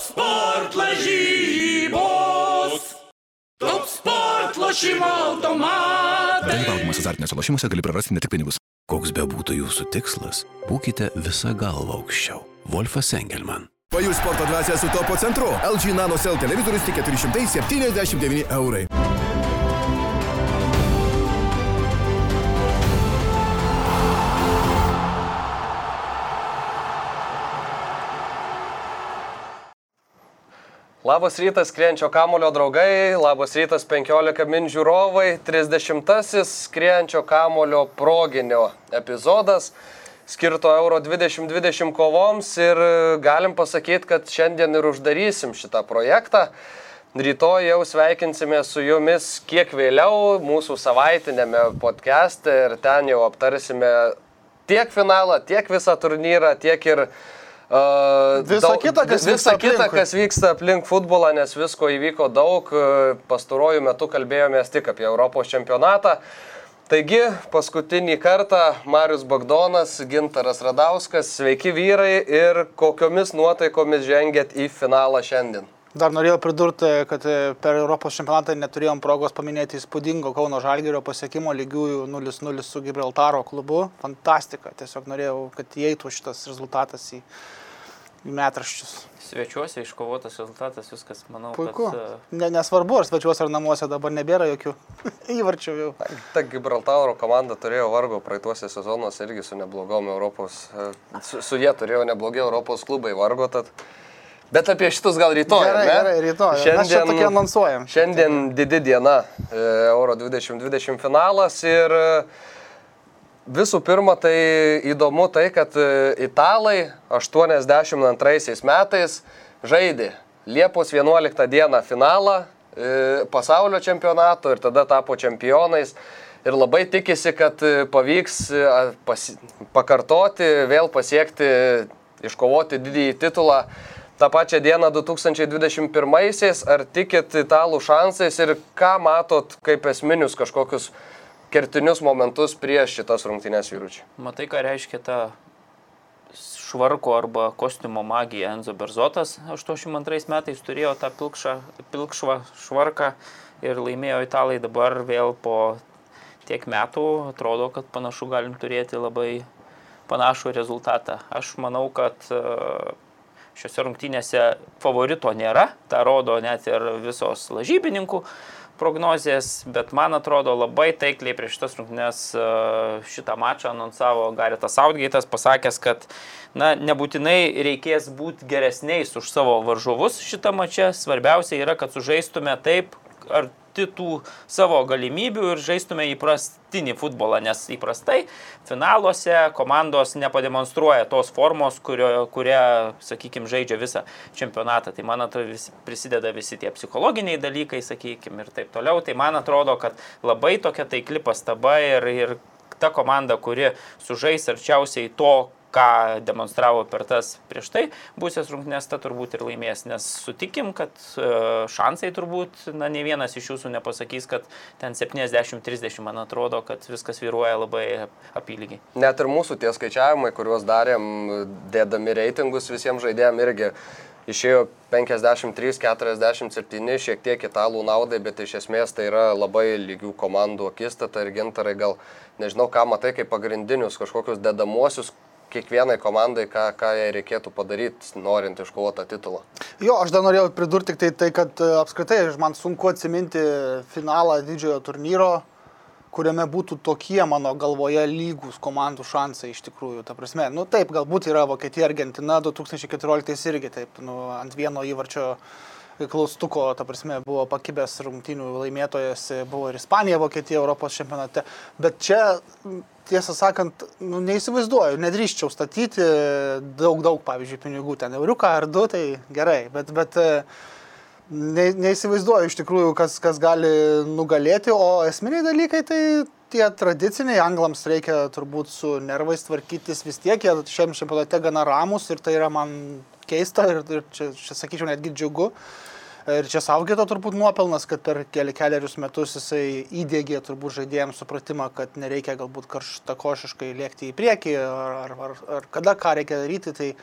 sport lažybos. Top sport lošimo automatai. Dalyvaudamas azartiniuose lošimuose gali prarasti ne tik pinigus. Koks be būtų jūsų tikslas, būkite visą galvą aukščiau. Wolfas Engelman. Pajus sporto dvasia su topo centru. LG Nano Cell televizorius tik 479 eurai. Labas rytas, skrienčio kamulio draugai, labas rytas 15 min žiūrovai, 30-asis skrienčio kamulio proginio epizodas. Skirto Euro 2020 kovoms ir galim pasakyti, kad šiandien ir uždarysim šitą projektą. Rytoj jau sveikinsime su jumis kiek vėliau mūsų savaitinėme podcast'e ir ten jau aptarsime tiek finalą, tiek visą turnyrą, tiek ir Uh, Visa kita, kas visa vyksta kita, aplinkui. kas vyksta aplink futbolą, nes visko įvyko daug. Uh, Pastaruoju metu kalbėjomės tik apie Europos čempionatą. Taigi, paskutinį kartą Marius Bagdonas, Gintaras Radauskas, sveiki vyrai ir kokiomis nuotaikomis žengėt į finalą šiandien. Dar norėjau pridurti, kad e, per Europos čempionatą neturėjom progos paminėti įspūdingo Kauno Žalgerio pasiekimo lygiųjų 0-0 su Gibraltaro klubu. Fantastika. Tiesiog norėjau, kad įeitų šitas rezultatas į, metraščius. Svečiuose iškovotas rezultatas, viskas, manau, Puiku. kad... e, Ne, nesvarbu, ar svečiuose ar namuose dabar nebėra jokių įvarčių jau. Ta Gibraltaro komanda turėjo vargo praeituose sezonuose irgi su neblogom Europos, e, su, su jie turėjo neblogi Europos klubai vargo, tad... Bet apie šitus gal rytoj. Gerai, ne? gerai, rytoj. Mes čia tokie anonsuojam. Šiandien didi diena e, Euro 2020 finalas ir e, visų pirma tai įdomu tai, kad e, italai 82 metais žaidė Liepos 11 dieną finalą pasaulio čempionato ir tada tapo čempionais. Ir labai tikisi, kad pavyks pasi, pakartoti, vėl pasiekti, iškovoti didįjį titulą tą pačią dieną 2021-aisiais. Ar tikit italų šansais ir ką matot kaip esminius kažkokius kertinius momentus prieš šitas rungtynės vyručiai? Matai, ką reiškia ta švarko arba kostiumo magija Enzo Berzotas. 82 metais turėjo tą pilkšą, pilkšvą švarką ir laimėjo italai dabar vėl po tiek metų. Atrodo, kad panašu galim turėti labai panašų rezultatą. Aš manau, kad e, šiuose rungtynėse favorito nėra, tą rodo net ir visos lažybininkų prognozijas, bet man atrodo labai taikliai prieš šitas rungtynės e, šitą mačą anonsavo Garitas Outgate'as, pasakęs, kad na, nebūtinai reikės būti geresniais už savo varžovus šitą mačą, svarbiausia yra, kad sužaistume taip arti tų savo galimybių ir žaistume įprastinį futbolą, nes įprastai finaluose komandos nepademonstruoja tos formos, kurio, kuria, sakykime, žaidžia visą čempionatą. Tai man atrodo, visi, prisideda visi tie psichologiniai dalykai, sakykime, ir taip toliau. Tai man atrodo, kad labai tokia taikli pastaba ir, ir ta komanda, kuri sužais arčiausiai to, ką demonstravo per tas prieš tai būsės rungtynės, ta turbūt ir laimės, nes sutikim, kad e, šansai turbūt, na, ne vienas iš jūsų nepasakys, kad ten 70-30, man atrodo, kad viskas vyruoja labai apylygiai. Net ir mūsų tie skaičiavimai, kuriuos darėm, dėdami reitingus visiems žaidėjams irgi išėjo 53-47 šiek tiek italų naudai, bet iš esmės tai yra labai lygių komandų akistata ir gintarai gal nežinau, ką matai kaip pagrindinius kažkokius dedamuosius kiekvienai komandai, ką, ką jai reikėtų padaryti, norint iškovoti tą titulą. Jo, aš dar norėjau pridurti tik tai, tai, kad e, apskritai man sunku atsiminti finalą didžiojo turnyro, kuriame būtų tokie mano galvoje lygus komandų šansai iš tikrųjų. Ta prasme, nu taip, galbūt yra Vokietija, Argentina 2014 irgi taip, nu, ant vieno įvarčio klaustuko, ta prasme, buvo pakibęs rungtynių laimėtojas, buvo ir Ispanija, Vokietija Europos čempionate. Bet čia, tiesą sakant, nu, neįsivaizduoju, nedrįščiau statyti daug, daug, pavyzdžiui, pinigų, ten euriuką ar du, tai gerai, bet, bet e, ne, neįsivaizduoju iš tikrųjų, kas, kas gali nugalėti, o esminiai dalykai tai tie tradiciniai, anglams reikia turbūt su nervais tvarkytis vis tiek, jie šiam čempionate gana ramus ir tai yra man keista ir, ir čia, čia sakyčiau netgi džiugu. Ir čia saugėto turbūt nuopelnas, kad per keli, keliarius metus jisai įdėgė turbūt žaidėjams supratimą, kad nereikia galbūt karštakošiškai lėkti į priekį ar, ar, ar, ar kada ką reikia daryti. Tai e,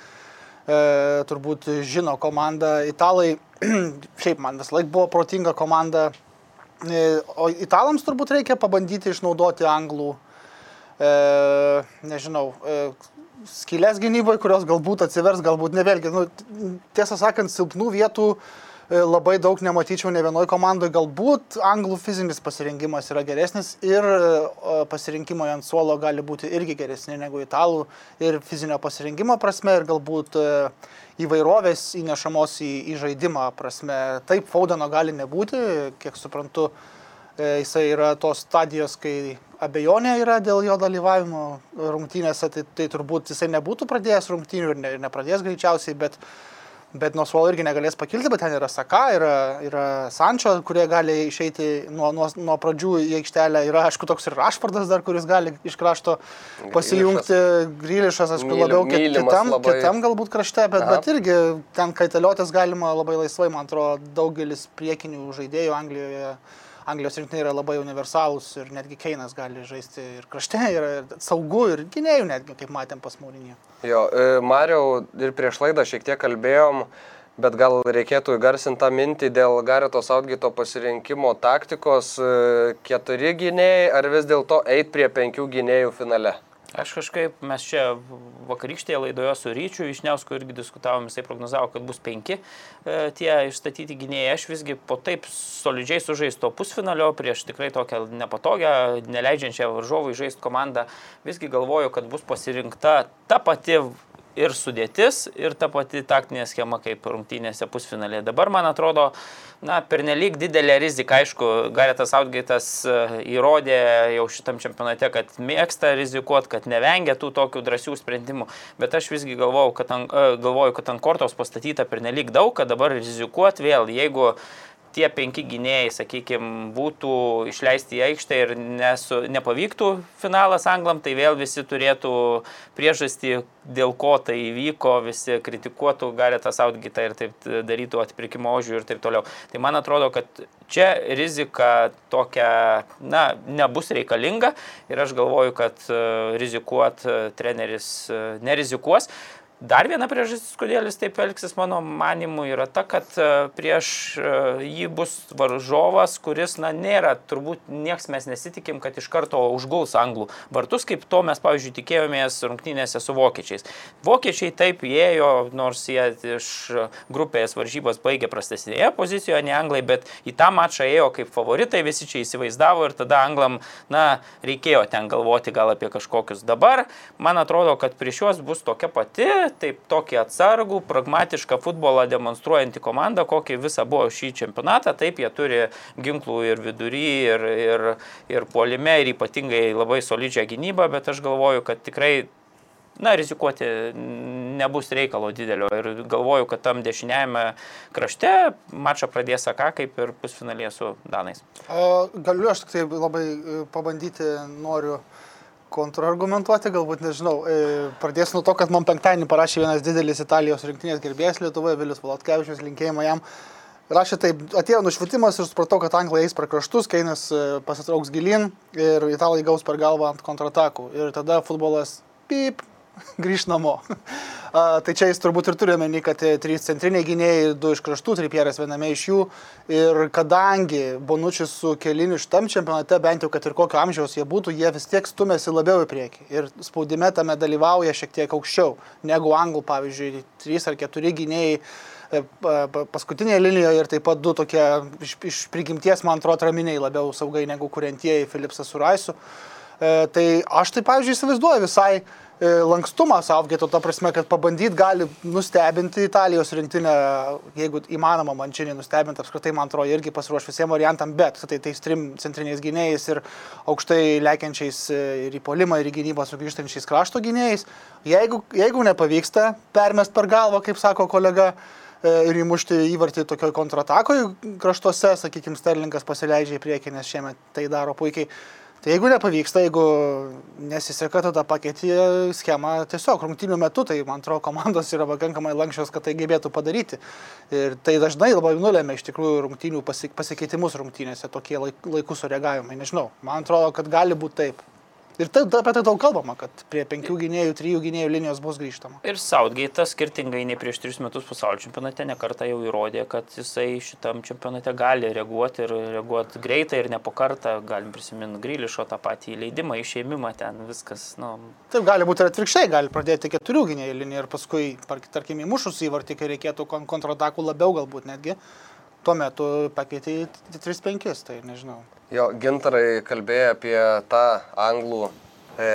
turbūt žino komandą. Italai, šiaip man vis laik buvo protinga komanda, e, o italams turbūt reikia pabandyti išnaudoti anglų, e, nežinau, e, skylės gynyboje, kurios galbūt atsivers, galbūt ne vėlgi. Nu, tiesą sakant, silpnų vietų e, labai daug nematyčiau ne vienoje komandoje. Galbūt anglų fizinis pasirinkimas yra geresnis ir e, pasirinkimai ant suolo gali būti irgi geresni negu italų ir fizinio pasirinkimo prasme ir galbūt e, įvairovės įnešamos į, į žaidimą prasme. Taip, Faudeno gali nebūti, kiek suprantu, e, jisai yra tos stadijos, kai abejonė yra dėl jo dalyvavimo rungtynėse, tai, tai turbūt jisai nebūtų pradėjęs rungtynių ir ne, nepradės greičiausiai, bet, bet nuo suolo irgi negalės pakilti, bet ten yra Saka, yra, yra Sančio, kurie gali išeiti nuo, nuo, nuo pradžių į aikštelę, yra aišku toks ir Rašvardas dar, kuris gali iš krašto pasijungti, Grylišas, aišku, labiau kit- kitam, labai. kitam galbūt krašte, bet, Aha. bet irgi ten kaitaliotis galima labai laisvai, man atrodo, daugelis priekinių žaidėjų Anglijoje. Anglijos rinktinė yra labai universalūs ir netgi Keinas gali žaisti ir krašte, ir, saugu, ir gynėjų netgi, kaip matėm pas Mūrinį. Jo, e, Mariau ir prieš laidą šiek tiek kalbėjom, bet gal reikėtų įgarsinti tą mintį dėl Gareto Saudgito pasirinkimo taktikos e, keturi gynėjai ar vis dėlto eit prie penkių gynėjų finale. Aš kažkaip, mes čia vakarykštėje laidoje su Ryčiu Išniausku irgi diskutavom, jisai prognozavo, kad bus penki e, tie išstatyti gynėjai. Aš visgi po taip solidžiai sužaisto pusfinalio prieš tikrai tokią nepatogią, neleidžiančią varžovui žaisti komandą, visgi galvoju, kad bus pasirinkta ta pati ir sudėtis, ir ta pati taktinė schema kaip rungtynėse pusfinalėje. Dabar, man atrodo, na, pernelyg didelė rizika, aišku, Garetas Outgaitas e, įrodė jau šitam čempionate, kad mėgsta rizikuoti, kad nevengia tų tokių drąsių sprendimų, bet aš visgi galvoju, kad ant, e, galvoju, kad ant kortos pastatyta pernelyg daug, kad dabar rizikuoti vėl, jeigu tie penki gynėjai, sakykime, būtų išleisti į aikštę ir nesu, nepavyktų finalas anglam, tai vėl visi turėtų priežastį, dėl ko tai įvyko, visi kritikuotų Garetą Saudgitą ir taip darytų atpirkimo ožių ir taip toliau. Tai man atrodo, kad čia rizika tokia, na, nebus reikalinga ir aš galvoju, kad e, rizikuot e, treneris e, nerizikuos. Dar viena priežastis, kodėl jis taip elgsis, mano manimu, yra ta, kad e, prieš e, jį bus varžovas, kuris, na, nėra, turbūt nieks mes nesitikim, kad iš karto užguls anglų vartus, kaip to mes, pavyzdžiui, tikėjomės rungtynėse su vokiečiais. Vokiečiai taip įėjo, nors jie iš grupės varžybos baigė prastesnėje pozicijoje, ne anglai, bet į tą mačą ėjo kaip favoritai, visi čia įsivaizdavo ir tada anglam, na, reikėjo ten galvoti gal apie kažkokius. Dabar, man atrodo, kad prieš juos bus tokia pati, taip tokį atsargų, pragmatišką futbolą demonstruojantį komandą, kokį visą buvo šį čempionatą. Taip, jie turi ginklų ir vidury, ir, ir, ir puolime, ir ypatingai labai solidžią gynybą, bet aš galvoju, kad tikrai na, rizikuoti nebus reikalo didelio. Ir galvoju, kad tam dešiniajame krašte mačą pradės Saka, kaip ir pusfinalėje su Danais. O galiu aš tik tai labai e, pabandyti, noriu kontrargumentuoti, galbūt nežinau. E, Pradėsiu nuo to, kad man penktadienį parašė vienas didelis Italijos rinktinės gerbėjas Lietuvoje, Vilius Valotkevičius, linkėjimą jam. Rašė taip, atėjo nušvitimas ir supratau, kad anglai eis per kraštus, Keinas e, pasitrauks gilin ir italai gaus per galvą ant kontratakų. Ir tada futbolas pip, grįž namo. A, tai čia jis turbūt ir turi omeny, kad e, trys centriniai gynėjai, du iš kraštų, tripieras viename iš jų. Ir kadangi Bonučius su keliniu šitam čempionate, bent jau kad ir kokio amžiaus jie būtų, jie vis tiek stumėsi labiau į priekį. Ir spaudime tame dalyvauja šiek tiek aukščiau negu anglų, pavyzdžiui, trys ar keturi gynėjai e, pa- pa- paskutinėje linijoje ir taip pat du tokie iš, iš prigimties, man atrodo, raminiai labiau saugai negu kuriantieji Filipsas su Raisu. E, tai aš tai, pavyzdžiui, įsivaizduoju visai lankstumą Saufgeto, ta prasme, kad pabandyt gali nustebinti Italijos rinktinę, jeigu įmanoma mančinį nustebinti, apskritai, man atrodo, irgi pasiruoš visiems variantam, bet tai tais trim centriniais gynėjais ir aukštai lekiančiais e, ir į polimą, ir į gynybą sugrįžtančiais krašto gynėjais. Jeigu, jeigu nepavyksta permest per galvą, kaip sako kolega, e, ir įmušti įvartį tokioj kontratakoje kraštuose, sakykime, Sterlingas pasileidžia į priekį, nes šiemet tai daro puikiai. Tai jeigu nepavyksta, jeigu nesiseka, tada pakeiti schemą tiesiog rungtynių metu, tai man atrodo komandos yra pakankamai lankščios, kad tai gebėtų padaryti. Ir tai dažnai labai nulėmė iš tikrųjų rungtynių pasi- pasikeitimus rungtynėse, tokie laik, laikų sureagavimai. Nežinau, man atrodo, kad gali būti taip. Ir tai, apie tai daug kalbama, kad prie penkių gynėjų, trijų gynėjų linijos bus grįžtama. Ir Southgate'as skirtingai nei prieš tris metus pasaulio čempionate nekartą jau įrodė, kad jisai šitam čempionate gali reaguoti ir reaguoti greitai ir ne po kartą. Galim prisiminti Grilišo tą patį įleidimą, išėmimą ten, viskas. Nu, Taip gali būti ir atvirkščiai, gali pradėti keturių gynėjų liniją ir paskui, tarkim, įmušus įvartį, kai reikėtų kon- kontratakų labiau galbūt netgi, tuo metu pakeitė į 3-5, tai nežinau. Jo, gintarai kalbėjo apie tą anglų e,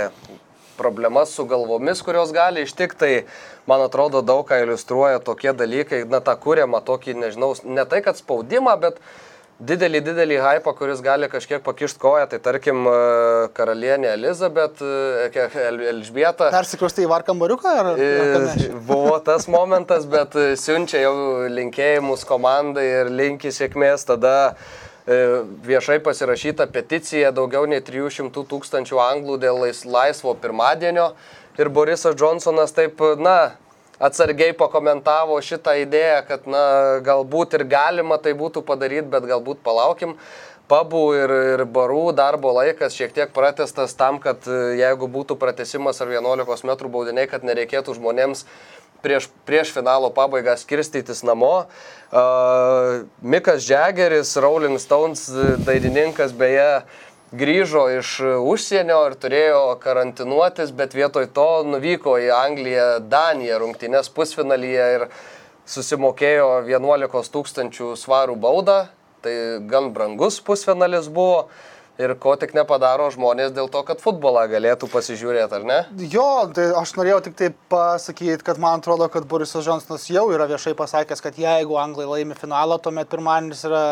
problemas su galvomis, kurios gali ištikti, tai man atrodo daug ką iliustruoja tokie dalykai, na tą kūriamą tokį, nežinau, ne tai kad spaudimą, bet didelį, didelį hypą, kuris gali kažkiek pakišti koją, tai tarkim e, karalienė Elizabet, e, Elžbieta. Persikrustai į varkambariuką ar, E? Buvo tas momentas, bet siunčia jau linkėjimus komandai ir linki sėkmės. Tada viešai pasirašyta peticija daugiau nei 300 tūkstančių anglų dėl lais- laisvo pirmadienio. Ir Borisas Johnsonas taip, na, atsargiai pakomentavo šitą idėją, kad, na, galbūt ir galima tai būtų padaryti, bet galbūt palaukim. Pabų ir, ir barų darbo laikas šiek tiek pratestas tam, kad e, jeigu būtų pratesimas ar 11 m baudiniai, kad nereikėtų žmonėms prieš, prieš finalo pabaigą skirstytis namo. Uh, Mikas Džegeris, Rolling Stones e, dainininkas, beje, grįžo iš užsienio ir turėjo karantinuotis, bet vietoj to nuvyko į Angliją, Daniją rungtynės pusfinalyje ir susimokėjo 11 tūkstančių svarų baudą. Tai gan brangus pusfinalis buvo. Ir ko tik nepadaro žmonės dėl to, kad futbolą galėtų pasižiūrėti, ar ne? Jo, tai aš norėjau tik tai pasakyti, kad man atrodo, kad Borisas Johnsonas jau yra viešai pasakęs, kad jeigu anglai laimi finalą, tuomet pirmadienis yra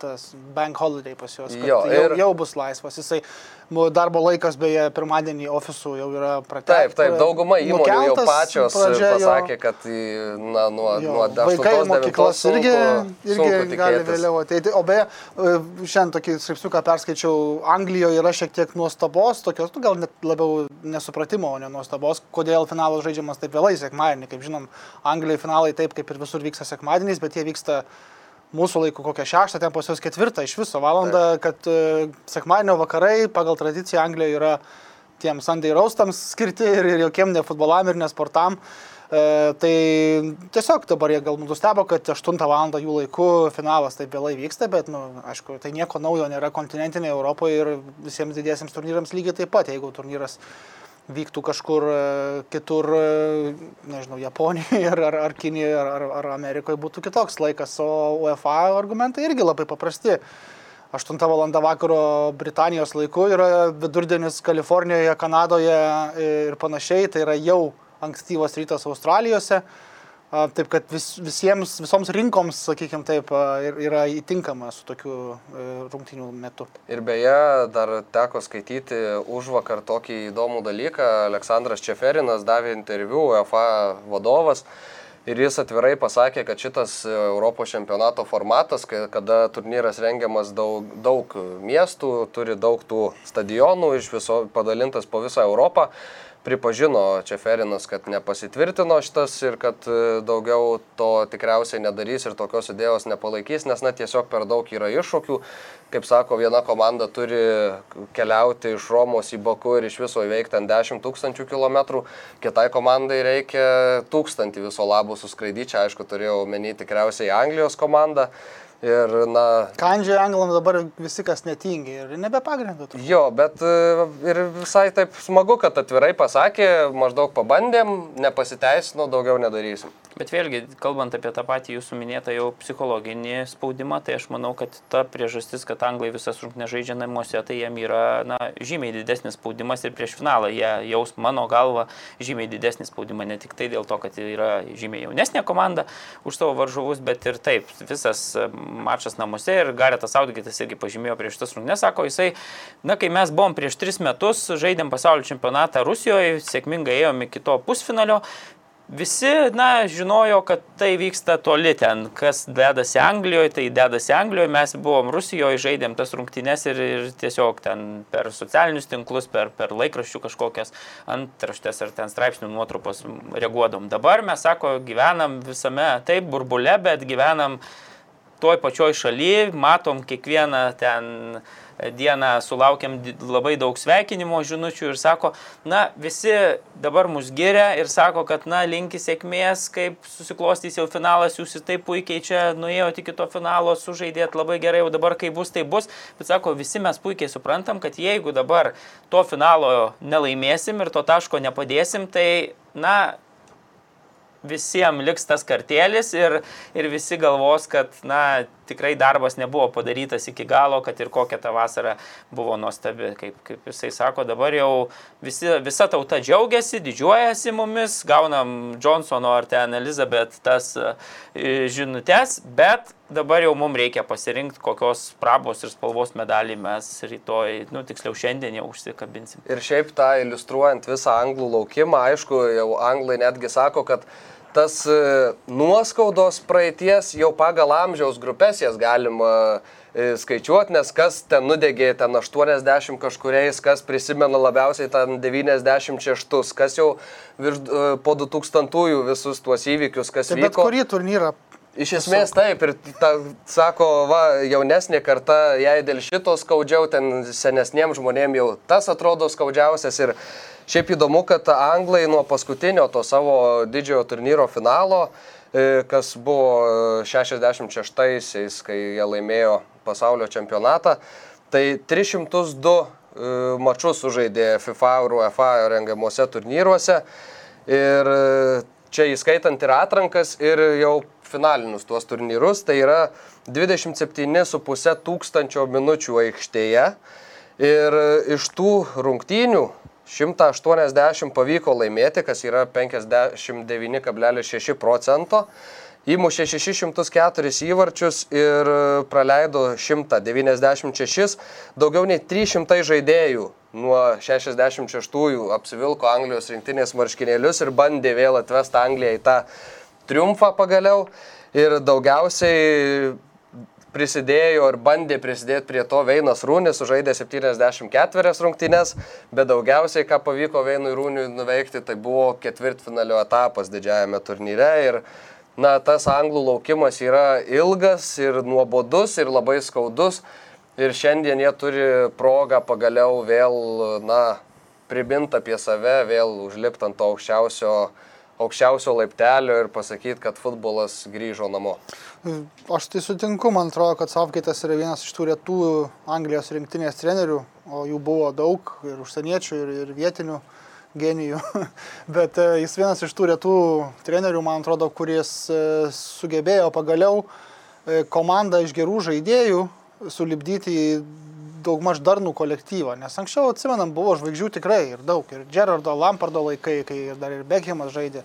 tas bank holiday pas juos. Jo, jau, ir- jau bus laisvas. Jisai darbo laikas beje pirmadienį ofisų jau yra pratęstas. Taip, taip, dauguma įmonių jau pačios pasakė, kad na, nuo, Jo, nuo vaikai į 8-9 mokyklas irgi, irgi sunku gali vėliau ateiti. O beje, e, šiandien tokį straipsniuką perskaičiau, Anglijoje yra šiek tiek nuostabos, tokios, nu, gal net labiau nesupratimo, o ne nuostabos, kodėl finalas žaidžiamas taip vėlai, sekmadienį. Kaip žinom, Anglijoje finalai taip kaip ir visur vyksta sekmadieniais, bet jie vyksta mūsų laiku kokią šeštą, ten pas juos ketvirtą iš viso valandą, kad e, sekmadienio vakarai pagal tradiciją Anglijoje yra tiem Sunday roastams skirti ir, ir jokiem ne futbolam ir ne sportam. E, tai tiesiog dabar jie galbūt nustebo, kad 8 val. jų laiku finalas taip vėlai vyksta, bet, na, nu, aišku, tai nieko naujo nėra kontinentinėje Europoje ir visiems didiesiems turnyrams lygiai taip pat, jeigu turnyras vyktų kažkur e, kitur, e, nežinau, Japonijoje ar, ar, ar Kinijoje ar, ar, Amerikoje būtų kitoks laikas, o UEFA argumentai irgi labai paprasti. 8 val. vakaro Britanijos laiku yra vidurdienis Kalifornijoje, Kanadoje e, ir panašiai, tai yra jau ankstyvas rytas Australijose. Taip kad vis, visiems, visoms rinkoms, sakykime taip, yra įtinkama su tokiu e, rungtinių metu. Ir beje, dar teko skaityti už vakar tokį įdomų dalyką. Aleksandras Čeferinas davė interviu, UEFA vadovas. Ir jis atvirai pasakė, kad šitas Europos čempionato formatas, kada turnyras rengiamas daug, daug miestų, turi daug tų stadionų iš viso padalintas po visą Europą, pripažino Čeferinas, kad nepasitvirtino šitas ir kad e, daugiau to tikriausiai nedarys ir tokios idėjos nepalaikys, nes na tiesiog per daug yra iššūkių. Kaip sako, viena komanda turi keliauti iš Romos į Baku ir iš viso įveikti ant 10 tūkstančių kilometrų, kitai komandai reikia tūkstantį viso labo suskraidyti, aišku turėjau menį tikriausiai Anglijos komandą. Ir, na, Kandžiai anglam dabar visi kas netingi ir nebe pagrindu. turbūt. Jo, bet e, ir visai taip smagu, kad atvirai pasakė, maždaug pabandėm, nepasiteisino, daugiau nedarysim. Bet vėlgi, kalbant apie tą patį jūsų minėtą jau psichologinį spaudimą, tai aš manau, kad ta priežastis, kad anglai visas rungtynes žaidžia namuose, tai jiem yra na, žymiai didesnis spaudimas ir prieš finalą jie jaus mano galva žymiai didesnį spaudimą, ne tik tai dėl to, kad yra žymiai jaunesnė komanda už savo varžovus, bet ir taip, visas mačas namuose ir Garetas Audgitas irgi pažymėjo prieš tas rungtynes, sako jisai, na kai mes buvom prieš tris metus, žaidėm pasaulio čempionatą Rusijoje, sėkmingai ėjom iki to pusfinalio, Visi, na, žinojo, kad tai vyksta toli ten, kas dedasi Anglijoje, tai dedasi Anglijoje, mes buvom Rusijoje, žaidėm tas rungtynes ir, ir tiesiog ten per socialinius tinklus, per, per laikraščių kažkokias antraštės ar ten straipsnių nuotrupos reaguodom. Dabar mes, sako, gyvenam visame, taip, burbule, bet gyvenam toj pačioj šaly, matom kiekvieną ten dieną sulaukėm di- labai daug sveikinimo žinučių ir sako, na, visi dabar mus giria ir sako, kad, na, linki sėkmės, kaip susiklostys jau finalas, jūs ir taip puikiai čia nuėjote iki to finalo, sužaidėt labai gerai, jau dabar kai bus, tai bus. Bet sako, visi mes puikiai suprantam, kad jeigu dabar to finalo nelaimėsim ir to taško nepadėsim, tai, na, visiems liks tas kartėlis ir, ir visi galvos, kad, na, tikrai darbas nebuvo padarytas iki galo, kad ir kokia ta vasara buvo nuostabi. Kaip, kaip jisai sako, dabar jau visi, visa tauta džiaugiasi, didžiuojasi mumis, gaunam Johnsono ar ten Elizabeth tas e, žinutės, bet dabar jau mums reikia pasirinkti, kokios prabos ir spalvos medalį mes rytoj, nu tiksliau šiandien jau užsikabinsim. Ir šiaip tą iliustruojant visą anglų laukimą, aišku, jau anglai netgi sako, kad tas e, nuoskaudos praeities jau pagal amžiaus grupės jas galima e, skaičiuoti, nes kas ten nudegė ten 80 kažkuriais, kas prisimena labiausiai ten 96, kas jau virš, e, po 2000-ųjų visus tuos įvykius, kas Tai bet vyko. kurį turnyrą Iš esmės taip, ir ta, sako, va, jaunesnė karta, jai dėl šito skaudžiau, ten senesniems žmonėms jau tas atrodo skaudžiausias. Ir šiaip įdomu, kad anglai nuo paskutinio to savo didžiojo turnyro finalo, e, kas buvo 66-aisiais, kai jie laimėjo pasaulio čempionatą, tai 302 e, mačus sužaidė FIFA ir UEFA rengiamuose turnyruose. Ir e, čia įskaitant ir atrankas, ir jau finalinius tuos turnyrus, tai yra 27,5 tūkstančio minučių aikštėje. Ir iš tų rungtynių 180 pavyko laimėti, kas yra 59,6 procento. Įmušė 604 įvarčius ir praleido 196, daugiau nei 300 žaidėjų nuo 66-ųjų apsivilko Anglijos rinktinės marškinėlius ir bandė vėl atvesti Angliją į tą triumfą pagaliau. Ir daugiausiai prisidėjo ir bandė prisidėti prie to Veinas Rūnis, sužaidė 74 rungtynes, bet daugiausiai, ką pavyko Veinui Rūniui nuveikti, tai buvo ketvirtfinalio etapas didžiajame turnyre. Ir na, tas anglų laukimas yra ilgas ir nuobodus ir labai skaudus. Ir šiandien jie turi progą pagaliau vėl, na, pribint apie save, vėl užlipti ant to aukščiausio, aukščiausio laiptelio ir pasakyti, kad futbolas grįžo namo. Aš tai sutinku, man atrodo, kad Savkaitas yra vienas iš tų retų Anglijos rinktinės trenerių, o jų buvo daug ir užsieniečių, ir, ir vietinių genijų. Bet e, jis vienas iš tų retų trenerių, man atrodo, kuris e, sugebėjo pagaliau e, komandą iš gerų žaidėjų sulibdyti į daugmaž darnų kolektyvą. Nes anksčiau, atsimenam, buvo žvaigždžių tikrai ir daug. Ir Gerardo Lampardo laikai, kai dar ir Beckhamas žaidė.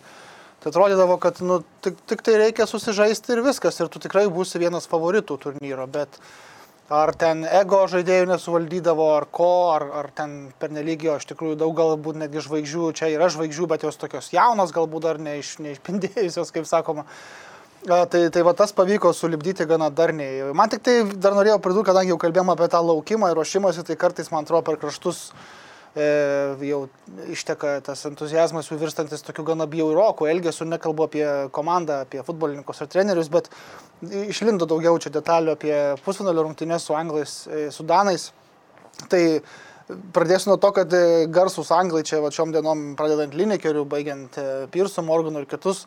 Tai atrodydavo, kad nu, tik, tik tai reikia susižaisti ir viskas, ir tu tikrai būsi vienas favoritų turnyro, bet ar ten ego žaidėjų nesuvaldydavo, ar ko, ar, ar ten pernelygio, iš tikrųjų daug galbūt netgi žvaigždžių, čia yra žvaigždžių, bet jos tokios jaunos, galbūt dar neiš, neišpindėjusios, kaip sakoma. A, Tai, tai va tas pavyko sulibdyti gana darniai. Man tik tai dar norėjau pridurti, kadangi jau kalbėjome apie tą laukimą ir ruošimąsi, tai kartais man atrodo per kraštus e, jau išteka tas entuzijazmas jų virstantis tokiu gana bjaurokų elgesiu, nekalbu apie komandą, apie futbolininkus ar trenerius, bet išlindo daugiau čia detalių apie pusfinalio rungtynės su anglais, e, su danais. Tai pradėsiu nuo to, kad e, garsus anglai čia va šiom dienom pradedant Linekeriu, baigiant e, Pirsu, Morganu ir kitus.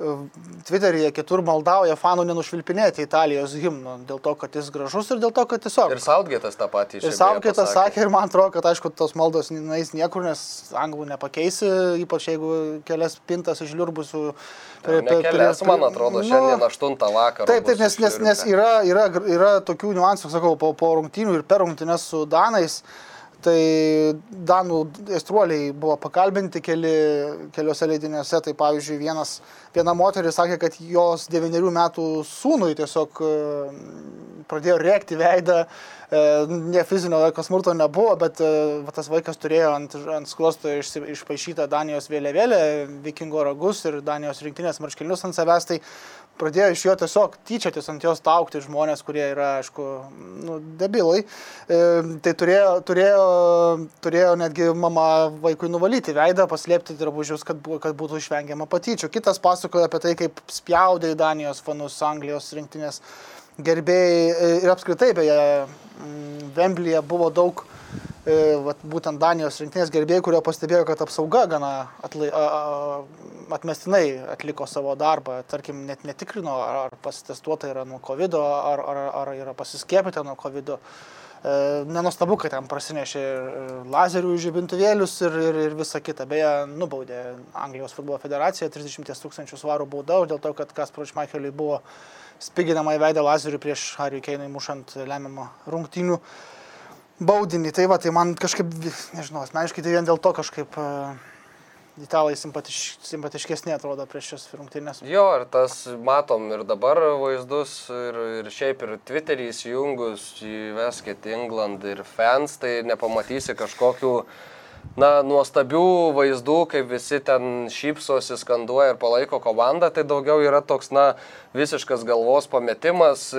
Twitteryje kitur maldauja fanų nenušvilpinėti Italijos himno dėl to, kad jis gražus ir dėl to, kad tiesiog. Ir Saudgėtas tą patį Ir Savkaitas sakė, ir man atrodo, kad aišku, tos maldos neįs niekur, nes anglų nepakeisi, ypač jeigu kelias pintas išliurbusių. Nekelias, man atrodo, šiandien 8 vakaro. Taip, taip, nes, nes, nes yra, yra, yra tokių niuansų, sakau, po, po rungtynių ir per rungtynės su Danais. Tai Danų estruoliai buvo pakalbinti keli, keliose leidiniuose. Tai pavyzdžiui, vienas, viena moteris sakė, kad jos devyniarių metų sūnui tiesiog e, pradėjo rėkti veidą. E, Ne fizinio laiko smurto nebuvo, bet e, va, tas vaikas turėjo ant, ant sklosto išsi- išpaišytą Danijos vėliavėlę, vikingo ragus ir Danijos rinktinės marškinius ant savęs. Tai pradėjo iš jo tiesiog tyčiotis ant jos taukti žmonės, kurie yra, aišku, nu, debilai. E, tai turėjo, turėjo, turėjo netgi mama vaikui nuvalyti veidą, paslėpti drabužius, kad, kad būtų išvengiama patyčių. Kitas pasakoja apie tai, kaip spjaudė į Danijos fanus Anglijos rinktinės gerbėjai e, ir apskritai beje, mm, Vemblyje buvo daug e, vat, būtent Danijos rinktinės gerbėjų, kurie pastebėjo, kad apsauga gana atlai, a, a, atmestinai atliko savo darbą. Tarkim, net netikrino, ar, ar pasitestuota yra nuo COVID, ar, ar, ar yra pasiskiepyta nuo COVID. E, Nenustabu, kad ten prasinešė lazerių žibintuvėlius ir, ir, ir visa kita. Beje, nubaudė Anglijos futbolo federacija 30 tūkstančių svarų bauda, dėl to, kad Kasparui Šmacheliui buvo spiginama į veidą lazerių prieš Harry Keinui mušant lemiamą rungtynių baudinį. Tai va, tai man kažkaip, nežinau, asmeniškai tai vien dėl to kažkaip uh, italai simpatiš, simpatiškesnė atrodo prieš šias rungtynės. Jo, ir tas matom ir dabar vaizdus, ir, ir šiaip ir Twitterį įsijungus, įveskit England ir fans, tai nepamatysi kažkokių na, nuostabių vaizdų, kaip visi ten šypsosi, skanduoja ir palaiko komandą, tai daugiau yra toks, na, visiškas galvos pametimas.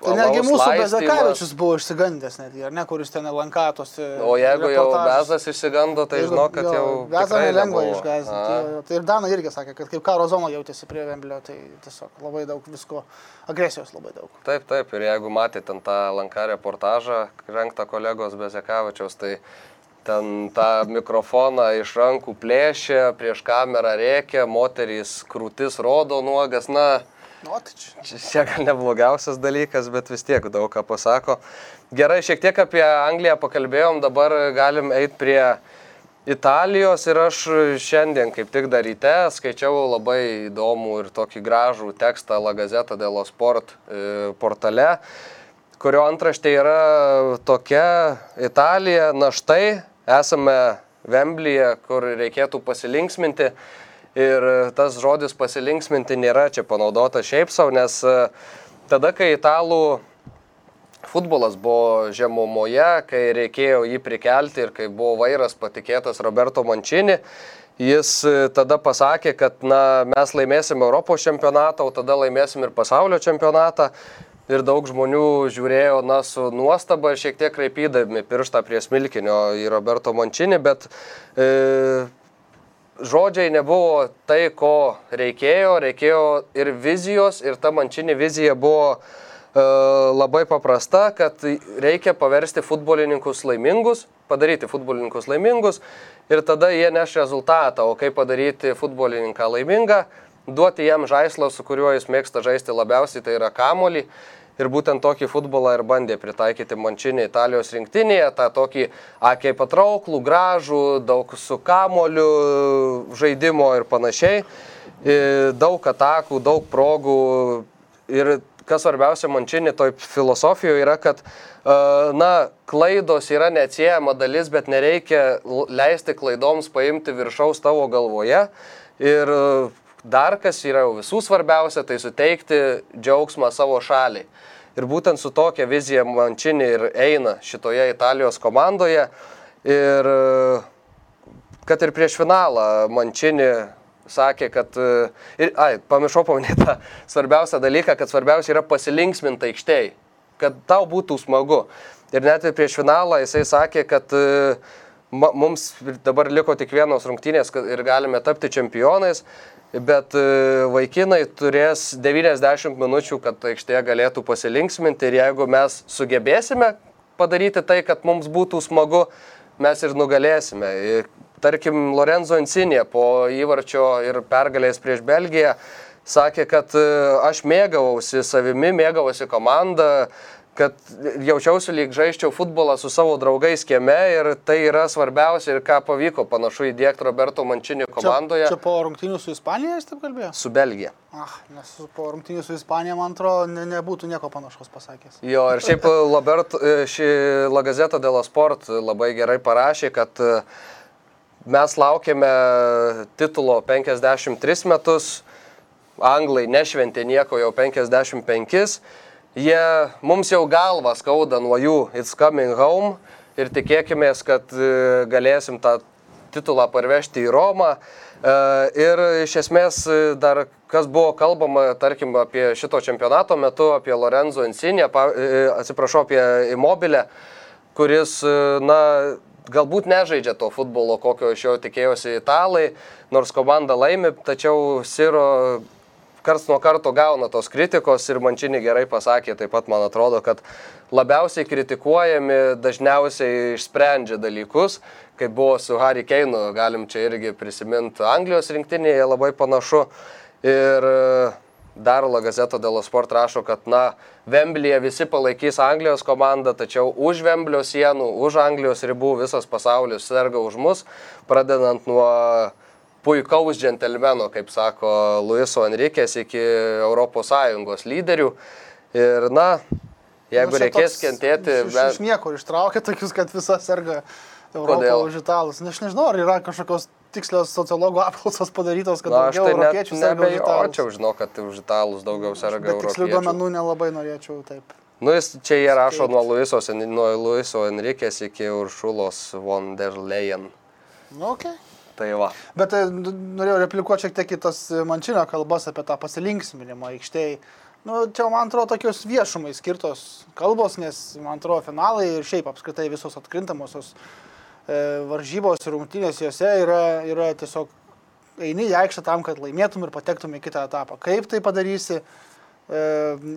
Tai netgi mūsų Bezakavičius buvo išsigandęs, netgi, ar ne, kuris ten lankatosi. O jeigu jau Bezas išsigando, tai žinau, kad jau... Bezą nelengva išgazinti. Tai ir Dana irgi sakė, kad kaip karo zona jautėsi prie Vemblio, tai tiesiog labai daug visko, agresijos labai daug. Taip, taip, ir jeigu matėte tą lanką reportažą, renktą kolegos Bezakavičiaus, tai ten tą mikrofoną iš rankų plėšia, prieš kamerą reikia, moterys krūtis rodo nuogas, na, Nu, tai čia. čia gal neblogiausias dalykas, bet vis tiek daug ką pasako. Gerai, šiek tiek apie Angliją pakalbėjom, dabar galim eiti prie Italijos ir aš šiandien kaip tik dar ryte skaičiau labai įdomų ir tokį gražų tekstą La Gazeta dello Sport e, portale kurio antraštė yra tokia Italija, na štai, esame Vemblyje, kur reikėtų pasilinksminti. Ir tas žodis pasilinksminti nėra čia panaudota šiaip savo, nes e, tada, kai italų futbolas buvo žemumoje, kai reikėjo jį prikelti ir kai buvo vairas patikėtas Roberto Mančini, jis e, tada pasakė, kad na, mes laimėsim Europos čempionatą, o tada laimėsim ir pasaulio čempionatą ir daug žmonių žiūrėjo, na, su nuostaba ir šiek tiek kreipydami pirštą prie smilkinio į Roberto Mončinį, bet e, žodžiai nebuvo tai, ko reikėjo, reikėjo ir vizijos, ir ta Mončinė vizija buvo e, labai paprasta, kad reikia paversti futbolininkus laimingus, padaryti futbolininkus laimingus ir tada jie neš rezultatą, o kaip padaryti futbolininką laimingą, duoti jam žaislą, su kuriuo jis mėgsta žaisti labiausiai, tai yra kamolį. Ir būtent tokį futbolą ir bandė pritaikyti Mančinė Italijos rinktinėje, tą tokį akiai patrauklų, gražų, daug su kamoliu žaidimo ir panašiai. Daug atakų, daug progų. Ir kas svarbiausia Mančinė toj filosofijoje yra, kad na, klaidos yra neatsiejama dalis, bet nereikia leisti klaidoms paimti viršaus tavo galvoje. Ir dar kas yra jau visų svarbiausia, tai suteikti džiaugsmą savo šaliai. Ir būtent su tokia vizija Mančinė ir eina šitoje Italijos komandoje. Ir kad ir prieš finalą Mančinė sakė, kad... Ir, ai, pamiršau paminėti tą svarbiausią dalyką, kad svarbiausia yra pasilinksminti aikštėje, kad tau būtų smagu. Ir net ir prieš finalą jisai sakė, kad ma, mums dabar liko tik vienos rungtynės ir galime tapti čempionais bet e, vaikinai turės 90 minučių, kad aikštėje galėtų pasilinksminti ir jeigu mes sugebėsime padaryti tai, kad mums būtų smagu, mes ir nugalėsime. Ir, tarkim, Lorenzo Insinė po įvarčio ir pergalės prieš Belgiją sakė, kad e, aš mėgavausi savimi, mėgavausi komandą, kad jaučiausi lyg žaiščiau futbolą su savo draugais kieme ir tai yra svarbiausia ir ką pavyko panašu įdėkti Roberto Mančinį komandoje. Čia, čia po rungtynių su Ispanija jis taip kalbėjo? Su Belgija. Ah, nes po rungtynių su Ispanija, man atrodo, ne, nebūtų nieko panašaus pasakęs. Jo, ir šiaip Robert, ši La Gazeta de la Sport labai gerai parašė, kad mes laukiame titulo 53 metus, anglai nešventė nieko jau 55 jie mums jau galvą skauda nuo jų It's Coming Home ir tikėkime, kad e, galėsim tą titulą parvežti į Romą. E, ir iš esmės dar kas buvo kalbama, tarkim, apie šito čempionato metu, apie Lorenzo Insinę, e, atsiprašau, apie Immobilę, kuris, na, galbūt nežaidžia to futbolo, kokio iš jo tikėjosi italai, nors komanda laimi, tačiau Siro karts nuo karto gauna tos kritikos ir Mančinį gerai pasakė, taip pat man atrodo, kad labiausiai kritikuojami dažniausiai išsprendžia dalykus, kaip buvo su Harry Keinu, galim čia irgi prisiminti Anglijos rinktinėje labai panašu. Ir e, dar La Gazeto dėl Sport rašo, kad, na, Vemblyje visi palaikys Anglijos komandą, tačiau už Vemblio sienų, už Anglijos ribų visas pasaulis serga už mus, pradedant nuo puikaus džentelmeno, kaip sako Luiso Enrikės, iki ES lyderių. Ir, na, jeigu Nu, reikės toks kentėti, Iš, iš, iš niekur ištraukė tokius, kad visa serga Europą už italus. Na, aš nežinau, ar yra kažkokios tikslios sociologų apklausos padarytos, kad Na, aš daugiau tai net europiečių serga už italus. nebejočiau, žinau, kad už italus daugiau serga Bet tikslių europiečių. duomenų nelabai norėčiau taip. Nu, jis čia jie rašo nuo Luiso, nuo Luiso Enrikės iki Uršulos von der Leyen. Nu, okay. Tai va. Bet e, norėjau replikuoti šiek tiek į tas mančinio kalbas apie tą pasilinksminimą aikštėje. Nu, čia, man atrodo, tokios viešumai skirtos kalbos, nes, man atrodo, finalai ir šiaip apskritai visos atkrintamosios e, varžybos ir rungtynės juose yra, yra tiesiog eini į aikštę tam, kad laimėtum ir patektum į kitą etapą. Kaip tai padarysi,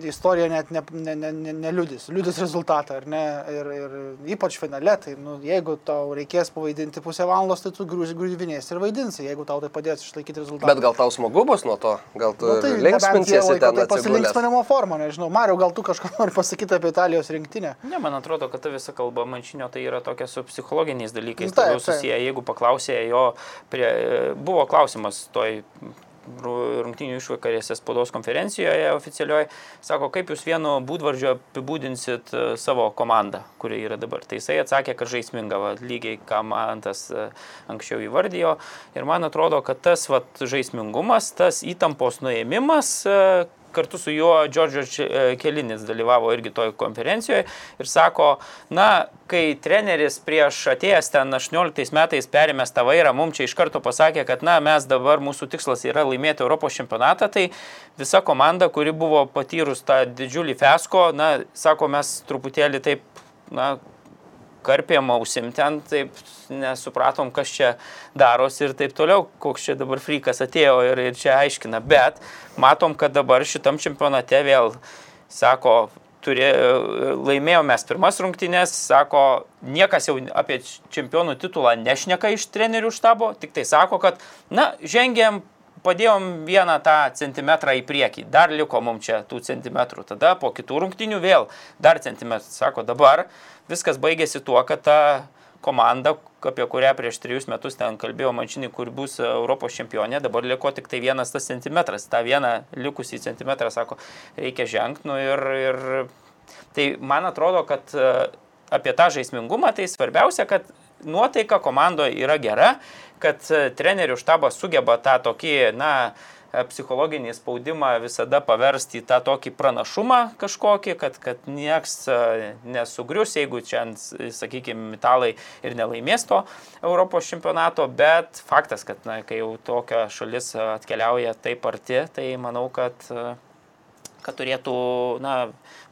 istorija net ne, ne, ne, ne, neliudys, liudys rezultatą, ar ne? Ir, ir ypač finale, tai nu, jeigu tau reikės pavaidinti pusę valandos, tai tu grūžvinės ir vaidinsi, jeigu tau tai padės išlaikyti rezultatą. Bet gal tau smagu bus nuo to? Gal tu Nu, tai linksminsiesi ten tai pasilinksminimo forma, nežinau. Mario, gal tu kažką nori pasakyti apie Italijos rinktinę? Ne, man atrodo, kad ta visa kalba mančinio tai yra tokia su psichologiniais dalykais taip, labiau susiję. Jeigu paklausė jo, prie, buvo klausimas toj ru- rungtynių išvakarėse spaudos konferencijoje oficialioje, sako, kaip jūs vienu būdvardžiu apibūdinsit e, savo komandą, kuri yra dabar. Tai jisai atsakė, kad žaisminga, va, lygiai ką man tas e, anksčiau įvardijo. Ir man atrodo, kad tas vat, žaismingumas, tas įtampos nuėmimas, e, kartu su juo Džordžio Kelinis dalyvavo irgi toj konferencijoje ir sako, na, kai treneris prieš atėjęs ten 18 metais perėmęs tą vairą, mums čia iš karto pasakė, kad, na, mes dabar mūsų tikslas yra laimėti Europos čempionatą, tai visa komanda, kuri buvo patyrus tą didžiulį fesko, na, sako, mes truputėlį taip, na, karpėm ausim ten, taip nesupratom, kas čia darosi ir taip toliau, koks čia dabar frikas atėjo ir, ir čia aiškina. Bet matom, kad dabar šitam čempionate vėl, sako, turė, laimėjome mes pirmas rungtynės, sako, niekas jau apie čempionų titulą nešneka iš trenerių štabo, tik tai sako, kad, na, žengėm padėjom vieną tą centimetrą į priekį, dar liko mums čia tų centimetrų, tada po kitų rungtinių vėl dar centimetrų. Sako, dabar viskas baigėsi tuo, kad ta komanda, apie kurią prieš trejus metus ten kalbėjo Mančinį, kur bus Europos čempionė, dabar liko tik tai vienas tas centimetras. Ta viena likusį centimetrą, sako, reikia žengti. Nu, ir, ir tai man atrodo, kad e, apie tą žaismingumą tai svarbiausia, kad nuotaika komandoje yra gera, kad e, trenerių štabas sugeba tą tokį, na, e, psichologinį spaudimą visada paversti į tą tokį pranašumą kažkokį, kad, kad nieks e, nesugrius, jeigu čia, sakykime, italai ir nelaimės to Europos čempionato, bet faktas, kad na, kai jau tokia šalis atkeliauja taip arti, tai manau, kad kad turėtų, na,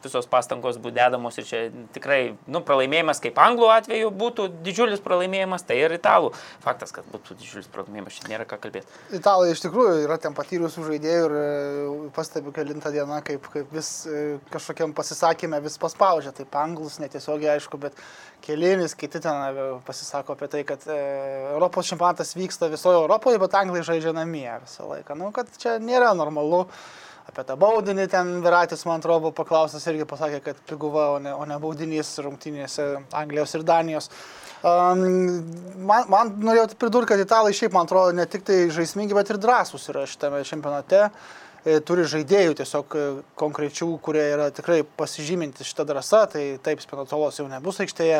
visos pastangos būtų dedamos ir čia tikrai, nu, pralaimėjimas kaip anglų atveju būtų didžiulis pralaimėjimas, tai ir italų. Faktas, kad būtų didžiulis pralaimėjimas, čia nėra ką kalbėti. Italai iš tikrųjų yra ten patyrusių žaidėjų ir e, pastebiu kelintą dieną, kaip, kaip vis e, kažkokiam pasisakymė vis paspaudžia. Taip anglus netiesiogiai aišku, bet kelinis, kiti ten e, pasisako apie tai, kad Europos čempionatas vyksta visoje Europoje, bet anglai žaidžia namie visą laiką. Nu, kad čia nėra normalu. Apie tą baudinį ten Viratis, man atrodo, buvo paklaustas irgi pasakė, kad piguva, o ne, o ne baudinys rungtynėse Anglijos ir Danijos. Um, man, man norėjau pridurti, kad italai šiaip, man atrodo, ne tik tai žaismingi, bet ir drąsūs yra šitame čempionate. E, Turi žaidėjų tiesiog e, konkrečių, kurie yra tikrai pasižyminti šitą drąsą, tai taip, Spinatolos jau nebus aikštėje,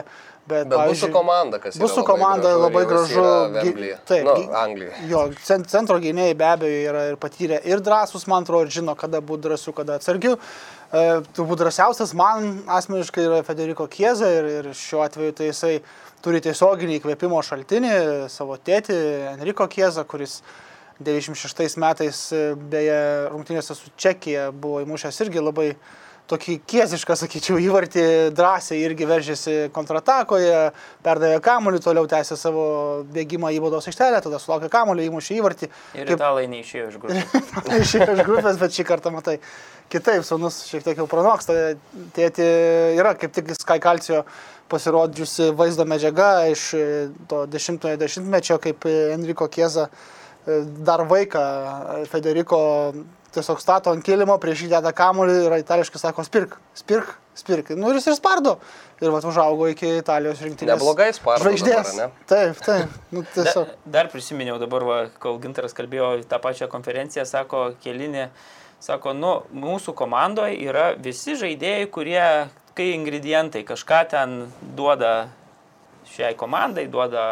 bet... Bet bus su komanda, kas Bus su komanda labai gražu. gi-. Taip, Nu, Anglijoje. Jo, cen- centro gynėjai be abejo yra ir patyrę ir drąsus, man atrodo, ir žino, kada būti drąsiu, kada atsargiu. E, turbūt drąsiausias man asmeniškai yra Federico Kieza ir, ir šiuo atveju tai jisai turi tiesioginį įkvėpimo šaltinį, savo tėtį Enrico Kieza, kuris 96 metais e, beje rungtynėse su Čekija buvo įmušęs irgi labai tokį kiesišką, sakyčiau, įvartį drąsiai irgi veržėsi kontratakoje, perdavė kamuolį, toliau tęsė savo bėgimą į baudos aikštelę, tada sulaukė kamuolį, įmušė įvartį. Ir Kaip- italai neišėjo iš grupės. Išėjo iš grupės, bet šį kartą matai. Kitaip, sunus šiek tiek jau pranoksta. Tėti yra kaip tik Sky Calcio pasirodžiusi vaizdo medžiaga iš e, to dešimtojo dešimtmečio, kaip e, Enrico Kieza dar vaiką e, Federico tiesiog stato ant kilimo, prieš jį deda kamuolį ir itališkai sako, spirk, spirk, spirk. Nu ir jis ir spardo. Ir va, užaugo iki Italijos rinktinės. Neblogai spardo Žvaigždės. dabar, ne? Taip, taip. Nu, tiesiog. Da, dar prisiminiau dabar, va, kol Gintaras kalbėjo į tą pačią konferenciją, sako, kelinė, sako, nu, mūsų komandoje yra visi žaidėjai, kurie, kai ingredientai kažką ten duoda šiai komandai, duoda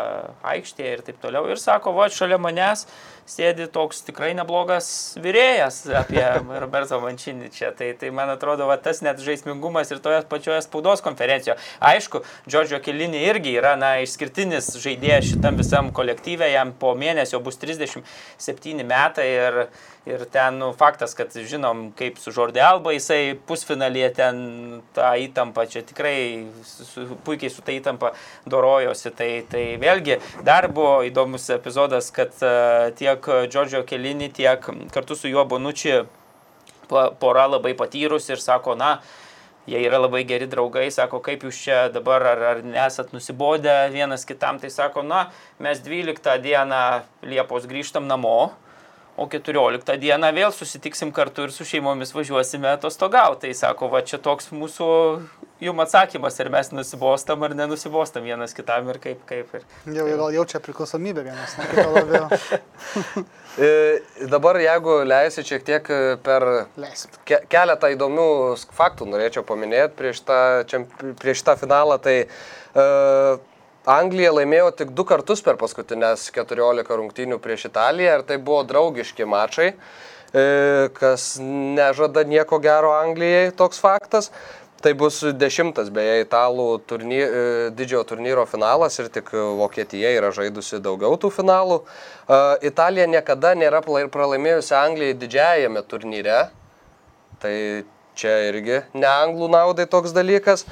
aikštėje ir taip toliau. Ir sako, va, šalia manęs sėdi toks tikrai neblogas vyrėjas apie Roberto Mančinį čia. Tai, tai man atrodo, va, tas net žaismingumas ir toje pačioje spaudos konferencijoje. Aišku, Džordžio Kelinį irgi yra na, išskirtinis žaidėjas šitam visam kolektyvė, jam po mėnesio bus 37 metai ir, ir ten nu, faktas, kad žinom, kaip su Žordė Alba jisai pusfinalėje ten tą įtampą, čia tikrai su, puikiai su tą įtampą dorojosi. Tai, tai vėlgi dar buvo įdomus epizodas, kad uh, tiek Džordžio Kelinį, tiek kartu su juo Bonučiu pora labai patyrus ir sako, na, jie yra labai geri draugai, sako, kaip jūs čia dabar, ar, ar nesat nusibodę vienas kitam, tai sako, na, mes 12 dieną Liepos grįžtam namo, o 14 dieną vėl susitiksim kartu ir su šeimomis važiuosime atostogauti. Tai sako, va čia toks mūsų jum atsakymas, ar mes nusibostam ar nenusibostam vienas kitam ir kaip, kaip. Ir... Jau gal jaučia priklausomybę vienas nuo kito labiau. E, Dabar, jeigu leisi šiek tiek e, per Leisim. ke keletą įdomių faktų norėčiau paminėti prieš tą, prieš tą finalą, tai uh, Anglija laimėjo tik du kartus per paskutinės 14 rungtynių prieš Italiją ir tai buvo draugiški mačai, e, kas nežada nieko gero Anglijai toks faktas. Tai bus dešimtas beje italų turny, e, didžiojo turnyro finalas ir tik Vokietija yra žaidusi daugiau tų finalų. E, Italija niekada nėra pralaimėjusi Anglijai didžiajame turnyre. Tai čia irgi ne anglų naudai toks dalykas.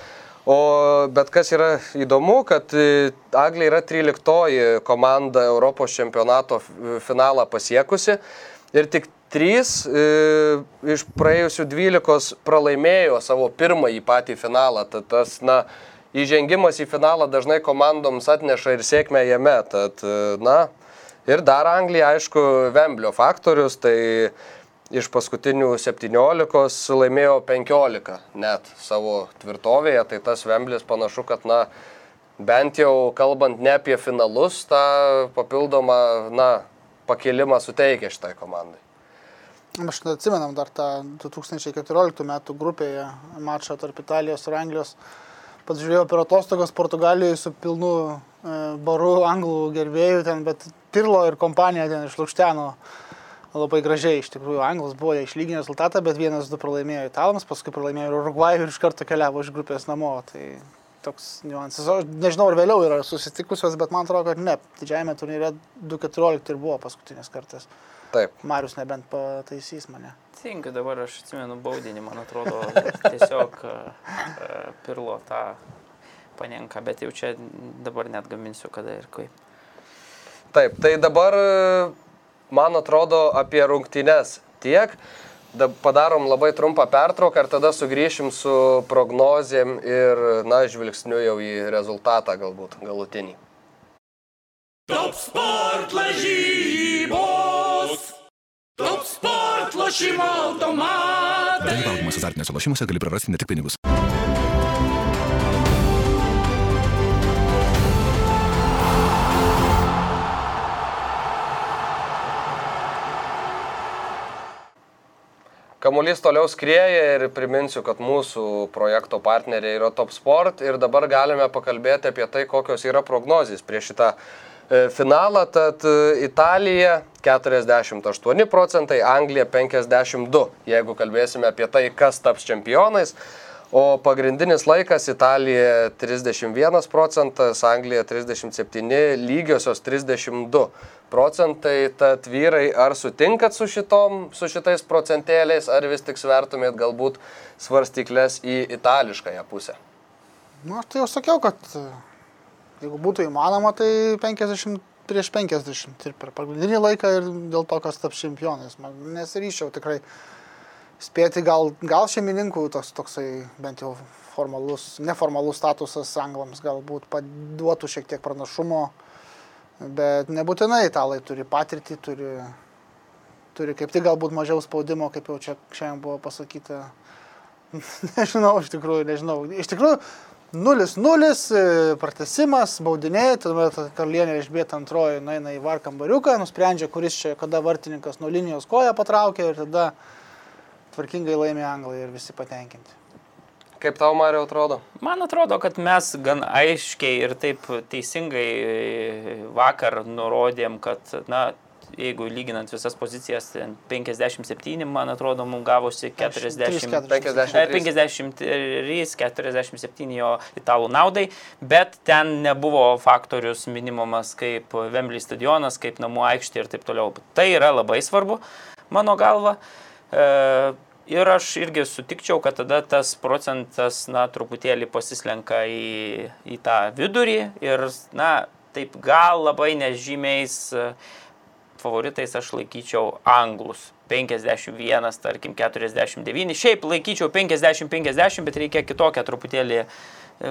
O, bet kas yra įdomu, kad e, Anglija yra 13 komanda Europos čempionato f- finalą pasiekusi ir tik 3 e, iš praėjusių 12 pralaimėjo savo pirmąjį patį finalą. Tad tas, na, įžengimas į finalą dažnai komandoms atneša ir sėkmę jame. Tad, e, na, ir dar Anglija, aišku, Vemblio faktorius, tai iš paskutinių 17 laimėjo 15 net savo tvirtovėje, tai tas Vemblis panašu, kad, na, bent jau kalbant ne apie finalus, tą papildomą, na, pakilimą suteikia šitai komandai. Aš atsimenam dar tą 2014 metų grupėje mačą tarp Italijos ir Anglijos. Pats žiūrėjau per atostogas Portugalijoje su pilnu e, baru anglų gerbėjų ten, bet Pirlo ir kompanija ten išlūkšteno labai gražiai. Iš tikrųjų, Anglas buvo išlyginę rezultatą, bet vienas du pralaimėjo Italams, paskui pralaimėjo ir Urugvajui ir iš karto keliavo iš grupės namo. Tai toks niuansas. Aš nežinau, ar vėliau yra susitikusios, bet man atrodo, kad ne. Didžiajame turnyre 2.14 ir buvo paskutinis kartas. Taip. Marius nebent pataisys mane. Tinka dabar aš atsimenu baudinį, man atrodo, tiesiog e, e, pirlo tą panenka, bet jau čia dabar net gaminsiu kada ir kaip. Taip, tai dabar, man atrodo, apie rungtynes tiek. Da, padarom labai trumpą pertrauką ir tada sugrįšim su prognozėm ir, na, žvilgsniu jau į rezultatą galbūt galutinį. Top sport lažybos. Top sport lošimo automatai. Dalyvaudamas azartiniuose lošimuose gali prarasti ne tik pinigus. Kamuolys toliau skrieja ir priminsiu, kad mūsų projekto partneriai yra Top Sport ir dabar galime pakalbėti apie tai, kokios yra prognozijas prieš šitą e, finalą. Tad e, Italija 48 procentai, Anglija 52, jeigu kalbėsime apie tai, kas taps čempionais. O pagrindinis laikas Italija 31 procentas, Anglija 37, lygiosios 32 procentai. Tad vyrai, ar sutinkat su, šitom, su šitais procentėliais, ar vis tik svertumėt galbūt svarstyklės į itališkąją pusę? Na, aš tai jau sakiau, kad e, jeigu būtų įmanoma, tai 50 prieš 50 ir per pagrindinį laiką ir dėl to, kas taps čempionais. Man nesiryščiau tikrai spėti, gal, gal šeimininkų toks, toksai bent jau formalus, neformalus statusas anglams galbūt paduotų šiek tiek pranašumo, bet nebūtinai italai turi patirtį, turi, turi kaip tik galbūt mažiau spaudimo, kaip jau čia šiandien buvo pasakyta. nežinau, iš tikrųjų, nežinau. Iš tikrųjų, 0-0, pratesimas, baudiniai, tuomet karalienė išbėta antroji, nueina į var kambariuką, nusprendžia, kuris čia, kada vartininkas nuo linijos koją patraukia ir tada tvarkingai laimė anglai ir visi patenkinti. Kaip tau, Mario, atrodo? Man atrodo, kad mes gan aiškiai ir taip teisingai vakar nurodėm, kad, na, jeigu lyginant visas pozicijas, 57, man atrodo, mums gavosi 40, 53, 47 jo italų naudai, bet ten nebuvo faktorius minimumas kaip Vemblį stadionas, kaip namų aikštė ir taip toliau. Tai yra labai svarbu, mano galva. E, Ir aš irgi sutikčiau, kad tada tas procentas, na, truputėlį pasislenka į, į tą vidurį ir, na, taip gal labai nežymiais favoritais aš laikyčiau anglus. 51, tarkim, 49. Šiaip laikyčiau 50-50, bet reikia kitokią truputėlį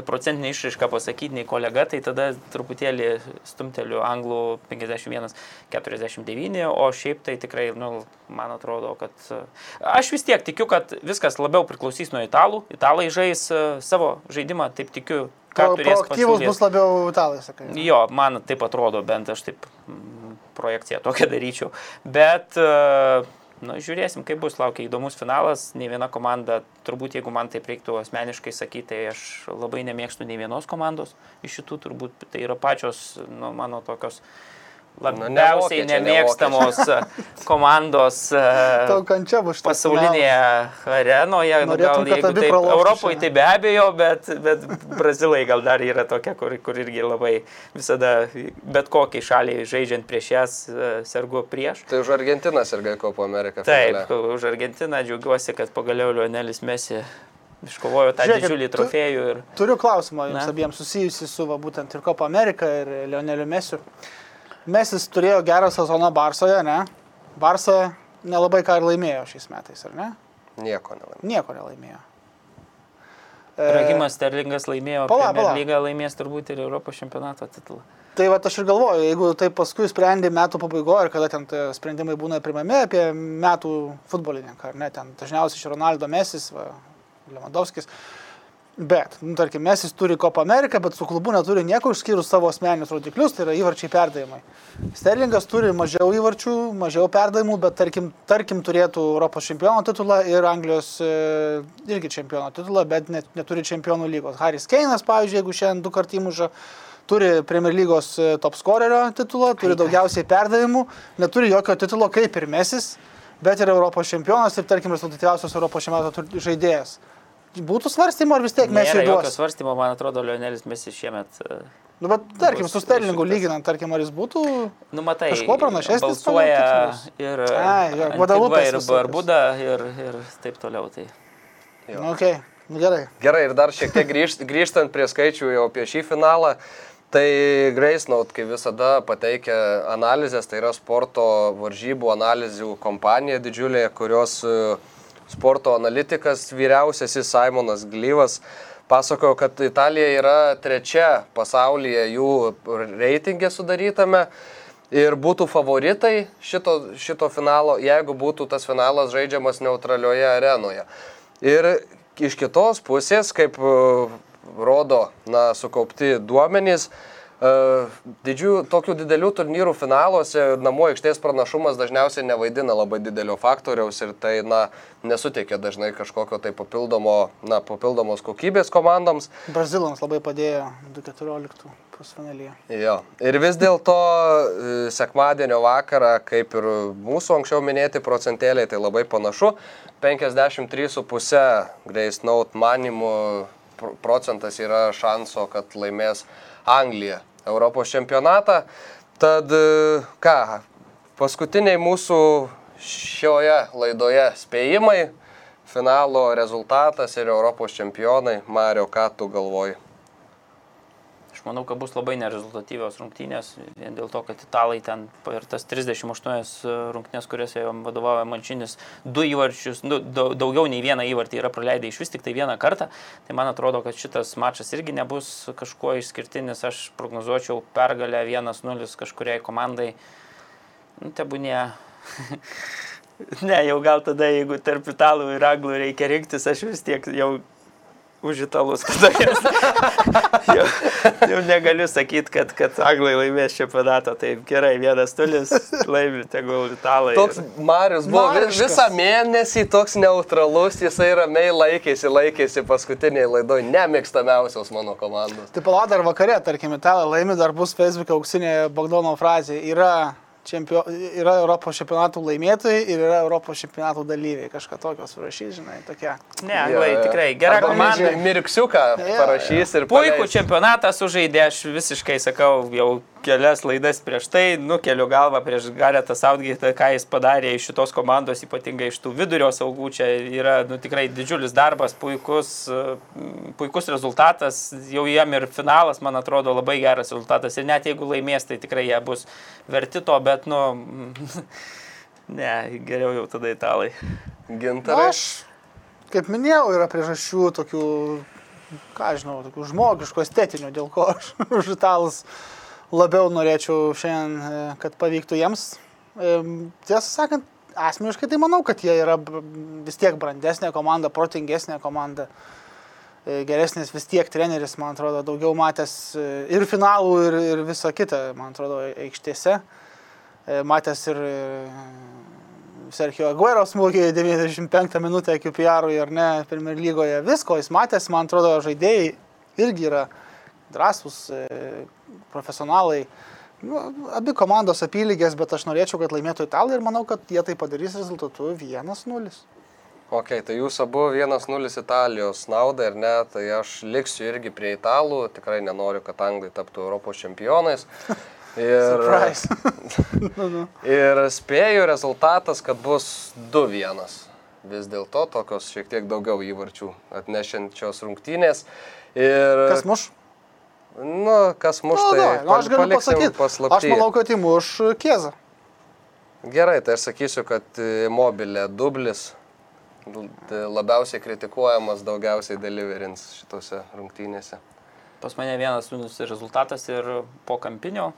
procentinę išraišką pasakyti nei kolega, tai tada truputėlį stumteliu anglų 51-49, o šiaip tai tikrai, nu, man atrodo, kad aš vis tiek tikiu, kad viskas labiau priklausys nuo italų. Italai žais savo žaidimą, taip tikiu. Proaktyvus bus labiau italai, sakai. Jo, man taip atrodo, bent aš taip projekciją tokią daryčiau. Bet uh, Nu, žiūrėsim, kaip bus, laukia įdomus finalas, ne viena komanda, turbūt jeigu man taip reiktų asmeniškai sakyti, tai aš labai nemėgstu nei vienos komandos iš šitų, turbūt tai yra pačios, nu, mano tokios labiausiai ne nemėgstamos e, komandos e, pasaulinėje arenoje. Nu, gal, jeigu taip, Europoje tai be abejo, bet, bet Brazilai gal dar yra tokia, kur, kur irgi labai visada bet kokiai šaliai žaidžiant prieš jas e, sergu prieš. Tai už Argentiną serga Kopo Ameriką. Taip, finale. už Argentiną džiaugiuosi, kad pagaliau Lionelis Mesi iškovojo tą Žiūrėkit, didžiulį trofėjų. Ir... Turiu klausimą jums Na. abiems susijusi su va, būtent ir Kopo Amerika ir Lioneliu Mesiu. Mesis turėjo gerą sezoną Barsoje, ne? Barsa nelabai ką ir laimėjo šiais metais, ar ne? Nieko nelaimėjo. Nieko nelaimėjo. E, Rahimas Sterlingas laimėjo, pala, pala. lygą laimės turbūt ir Europos čempionato titulą. Tai va aš ir galvoju, jeigu tai paskui sprendė metų pabaigoje ir kada ten sprendimai būna primami apie metų futbolininką, ar ne, ten dažniausiai iš Ronaldo Mesis, Lewandowskis. Bet, nu, tarkim, Mesis turi Copa Ameriką, bet su klubu neturi nieko išskyrus savo asmeninius rodiklius, tai yra įvarčiai perdavimai. Sterlingas turi mažiau įvarčių, mažiau perdavimų, bet tarkim, tarkim turėtų Europos čempiono titulą ir Anglijos e, irgi čempiono titulą, bet net, neturi čempionų lygos. Haris Keinas, pavyzdžiui, jeigu šiandien du kartus įmuža, turi Premier lygos e, top scorerio titulą, turi daugiausiai perdavimų, neturi jokio titulo kaip ir Mesis, bet yra Europos čempionas ir, tarkim, rezultatyviausias Europos čempionato žaidėjas būtų svarstymo ar vis tiek mes jau jokio svarstymo, man atrodo, Lionelis Mesis šiemet. E, nu, bet tarkim, su Sterlingu lyginant, tarkim, ar jis būtų nu, matai, kažkuo pranašesnis. Balsuoja ir, A, Guadalupe, ir Barbuda ir, ir taip toliau. Tai. Nu, okay. nu, gerai. Gerai, ir dar šiek tiek grįžt, grįžtant prie skaičių jau apie šį finalą. Tai Gracenaut, kaip visada, pateikia analizės, tai yra sporto varžybų analizių kompanija didžiulė, kurios uh, sporto analitikas vyriausiasis Simonas Glyvas pasakojo, kad Italija yra trečia pasaulyje jų reitingė sudarytame ir būtų favoritai šito, šito finalo, jeigu būtų tas finalas žaidžiamas neutralioje arenoje. Ir iš kitos pusės, kaip e, rodo na, sukaupti duomenys, Didžių, tokių didelių turnyrų finaluose namų aikštės pranašumas dažniausiai nevaidina labai didelio faktoriaus ir tai na, nesuteikia dažnai kažkokio tai papildomo, na, papildomos kokybės komandoms. Brazilams labai padėjo 2014 pusfinalyje. Jo. Ir vis dėlto e, sekmadienio vakarą, kaip ir mūsų anksčiau minėti procentėliai, tai labai panašu. 53,5 Grace Note manimų procentas yra šanso, kad laimės Anglija Europos čempionatą. Tad e, ką, paskutiniai mūsų šioje laidoje spėjimai, finalo rezultatas ir Europos čempionai. Mario, ką tu galvoji? Manau, kad bus labai nerezultatyvios rungtynės, vien dėl to, kad italai ten per tas 38 rungtynės, kuriuose jam vadovauja Mančinis, du įvarčius, du, daugiau nei vieną įvartį yra praleidę iš vis tik tai vieną kartą. Tai man atrodo, kad šitas mačas irgi nebus kažkuo išskirtinis. Aš prognozuočiau pergalę 1-0 kažkuriai komandai. Nu, tebūnė. ne, jau gal tada, jeigu tarp italų ir anglų reikia rinktis, aš vis tiek jau už italus, jau, jau negaliu sakyti, kad, kad anglai laimės čempionatą. Taip, gerai, vienas tulis laimi, tegul italai. Toks Marius buvo Mariškas. visą mėnesį toks neutralus, jisai ramiai laikėsi, laikėsi paskutiniai laidoj, nemėgstamiausios mano komandos. Taip, pala dar vakare, tarkim, italai laimi, dar bus Facebook auksinė Bagdono frazė. Yra čempio, yra Europos čempionatų laimėtojai ir yra Europos čempionatų dalyviai. Kažką tokio surašys, žinai, tokia. Ne, anglai ja, tikrai gera komanda. Mirksiuką parašys ir... Puikų čempionatą sužaidė, aš visiškai sakau, jau kelias laidas prieš tai, nukeliu galvą prieš Garetą Saudgaitą, ką jis padarė iš šitos komandos, ypatingai iš tų vidurio saugų. Čia yra nu, tikrai didžiulis darbas, puikus, puikus rezultatas. Jau jam ir finalas, man atrodo, labai geras rezultatas. Ir net jeigu laimės, tai tikrai jie bus verti to, bet, nu, ne, geriau jau tada italai. Gintarai. Aš, kaip minėjau, yra priežasčių tokių ką žinau, tokių žmogiškų, estetinių, dėl ko aš už italus labiau norėčiau šiandien, e, kad pavyktų jiems. E, tiesą sakant, asmeniškai tai manau, kad jie yra vis tiek brandesnė komanda, protingesnė komanda, e, geresnis vis tiek treneris, man atrodo, daugiau matęs ir finalų, ir, ir visą kitą, man atrodo, aikštėse. Matęs ir Sergio Aguero smūgį 95 minutę QPR ar ne, Premier lygoje, visko jis matęs, man atrodo, žaidėjai irgi yra drąsūs, profesionalai. Nu, abi komandos apylygės, bet aš norėčiau, kad laimėtų italai ir manau, kad jie tai padarys rezultatu 1-0. Ok, tai jūs abu 1-0 Italijos naudai ir ne, tai aš liksiu irgi prie italų, tikrai nenoriu, kad anglai taptų Europos čempionais. Ir, nu, nu. ir spėju rezultatas, kad bus 2-1. Vis dėlto tokios šiek tiek daugiau įvarčių atnešiančios rungtynės. Ir... Kas muš? Nu, kas muš nu, tai. Nu, aš galiu pasakyti. Paslapty. Aš manau, kad įmuš Kiezą. Gerai, tai aš sakysiu, kad mobilė dublis labiausiai kritikuojamas, daugiausiai deliverins šitose rungtynėse. Pas mane vienas minus rezultatas ir po kampinio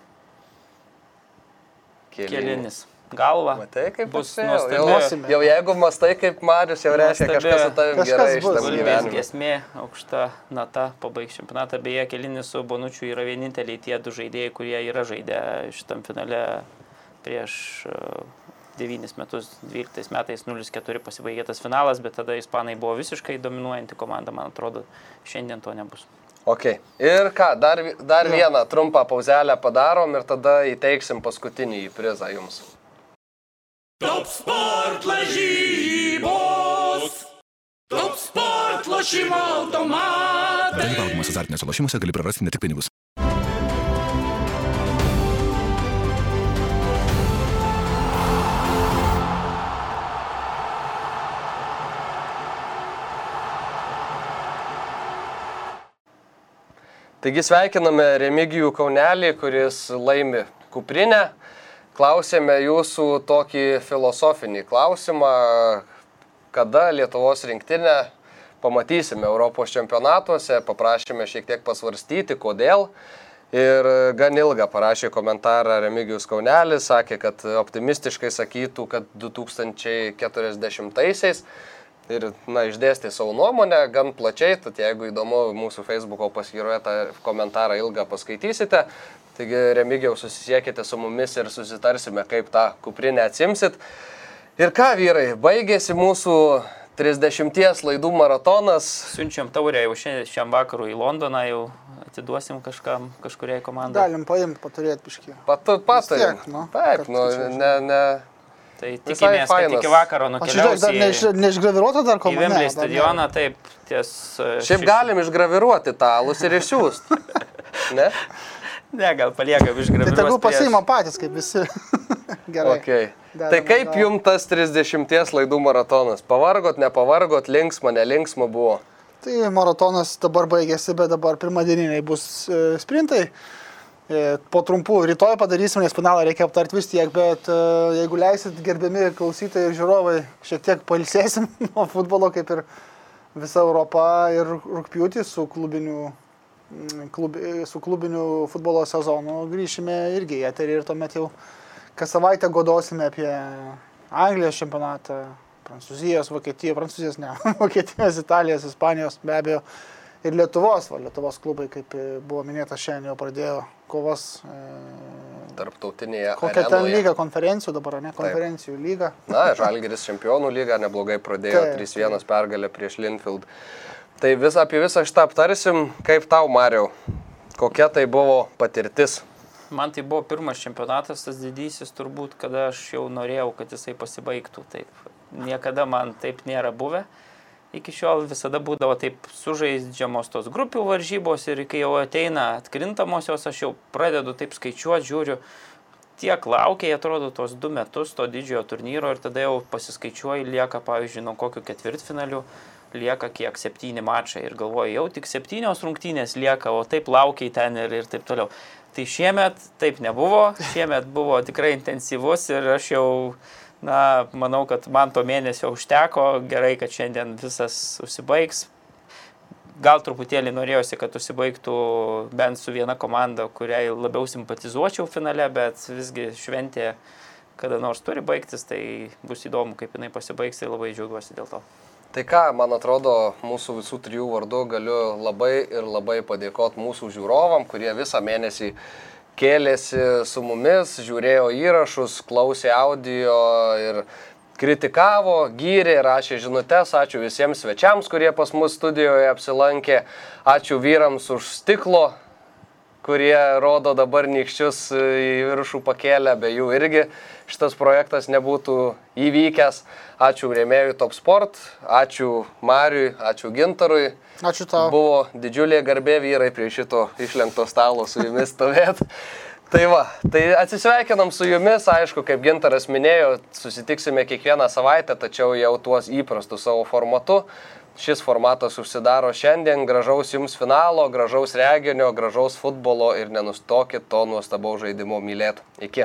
kelinis. kelinis galvą. Matai, kaip bus nuostabu. Jau, jau jeigu mastai kaip Marius, jau reiškia kažkas su tavimi gerai iš tam gyvenime. Gesmė, aukšta nata, pabaigs čempionatą. Beje, kelinis su Bonučiu yra vieninteliai tie du žaidėjai, kurie yra žaidę šitam finale prieš 9 e, metus, 12 metais 0-4 pasibaigė tas finalas, bet tada ispanai buvo visiškai dominuojanti komanda, man atrodo, šiandien to nebus. Ok. Ir ką, dar, dar ja. vieną trumpą pauzelę padarom ir tada įteiksim paskutinį prizą jums. Top sport lažybos. Top sport lošimo automatai. Dalyvaudamas azartiniuose lošimuose gali prarasti ne tik pinigus. Taigi sveikiname Remigijų Kaunelį, kuris laimi kuprinę klausėme jūsų tokį filosofinį klausimą, kada Lietuvos rinktinę pamatysime Europos čempionatuose, paprašėme šiek tiek pasvarstyti, kodėl. Ir gan ilgą parašė komentarą Remigijus Kaunelis, sakė, kad optimistiškai sakytų, kad 2040-aisiais. Ir na, išdėstė savo nuomonę gan plačiai, tad jeigu įdomu, mūsų Facebook'o paskyroje tą komentarą ilgą paskaitysite. Taigi Remigiau susisiekite su mumis ir susitarsime, kaip tą kuprinę atsimsit. Ir ką vyrai, baigėsi mūsų 30 laidų maratonas. Siunčiam taurę jau šiandien, šiam vakarui į Londoną, jau atiduosim kažkam, kažkuriai komandai. Galim paimti, paturėti piškį. Pat, patarim. tiek, nu, Taip, nu, ne, ne. Tai tikimės, kad iki vakaro O čia žiūrėk, dar nukeliaus neišgraviruota dar komanda. Dar stadioną, taip, ties... e, Šiaip šeši- galim išgraviruoti talus ir išsiųsti. Ne? Ne, gal paliekam ne. Tai išgraviruoti. tegul pasiima patys, kaip visi. Gerai. Okay. Dedam Tai kaip atgal. jums tas 30 laidų maratonas? Pavargot, nepavargot, linksma, nelinksma buvo. Tai maratonas dabar baigėsi, bet dabar pirmadieniniai bus e, sprintai. E, Po trumpų rytoj padarysim, nes finalą reikia aptarti vis tiek, bet e, jeigu leisit, gerbiami klausytojai ir žiūrovai, šiek tiek palsėsim nuo futbolo, kaip ir visa Europa ir rūpjūtį su klubiniu, mm, klub, e, su klubiniu futbolo sezonu grįšime irgi į eterį ir tuomet jau kas savaitę godosime apie Anglijos čempionatą, Prancūzijos, Vokietijos, Prancūzijos ne, Vokietijos, Italijos, Ispanijos be abejo ir Lietuvos, va, Lietuvos klubai, kaip e, buvo minėta šiandien, jau pradėjo kovas. E, Tarptautinėje. kokia ten arenoje. lyga, konferencijų dabar, ne, konferencijų lyga. Na, Žalgeris čempionų lygą neblogai pradėjo Taip, 3-1 pergalę prieš Linfield. Tai vis, apie visą šitą aptarsim, kaip tau, Mariau, kokia tai buvo patirtis. Man tai buvo pirmas čempionatas, tas didysis turbūt, kada aš jau norėjau, kad jisai pasibaigtų. Taip. Niekada man taip nėra buvę. Iki šiol visada būdavo taip sužaidžiamos tos grupių varžybos ir kai jau ateina atkrintamosios, aš jau pradedu taip skaičiuoti, žiūriu, tiek laukia, atrodo, tos du metus to didžiojo turnyro ir tada jau pasiskaičiuoju, lieka, pavyzdžiui, nuo kokių ketvirtfinalių, lieka kiek septyni mačai ir galvoju, jau tik septynios rungtynės lieka, o taip laukiai ten ir, ir taip toliau. Tai šiemet taip nebuvo, šiemet buvo tikrai intensyvus ir aš jau, na, manau, kad man to mėnesio užteko, gerai, kad šiandien visas užsibaigs. Gal truputėlį norėjosi, kad užsibaigtų bent su viena komanda, kuriai labiau simpatizuočiau finale, bet visgi šventė kada nors turi baigtis, tai bus įdomu, kaip jinai pasibaigs ir labai džiaugiuosi dėl to. Tai ką, man atrodo, mūsų visų trijų vardų galiu labai ir labai padėkoti mūsų žiūrovam, kurie visą mėnesį kėlėsi su mumis, žiūrėjo įrašus, klausė audio ir kritikavo, gyrė, rašė žinutės. Ačiū visiems svečiams, kurie pas mus studijoje apsilankė. Ačiū vyrams už stiklo, kurie rodo dabar nykščius į viršų pakėlę, be jų irgi šitas projektas nebūtų įvykęs. Ačiū rėmėjui Top Sport, ačiū Mariui, ačiū Gintarui. Ačiū tau. Buvo didžiulė garbė vyrai prie šito išlenkto stalo su jumis stovėti. Tai va, tai atsisveikinam su jumis, aišku, kaip Gintaras minėjo, susitiksime kiekvieną savaitę, tačiau jau tuos įprastus savo formatu. Šis formatas užsidaro šiandien, gražaus jums finalo, gražaus reginio, gražaus futbolo ir nenustokit to nuostabaus žaidimo mylėti. Iki.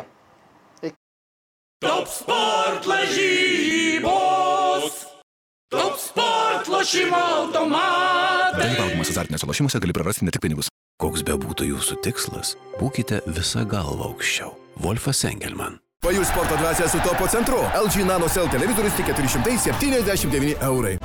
Top sport lažybos. Top sport lošimo automatai. Dalyvaudamas azartiniuose lošimuose gali prarasti ne tik pinigus. Koks be būtų jūsų tikslas, būkite visą galvą aukščiau. Wolfas Engelman. Pajus sporto dvasia su topo centru. LG Nano Cell televizorius tik 479 eurai.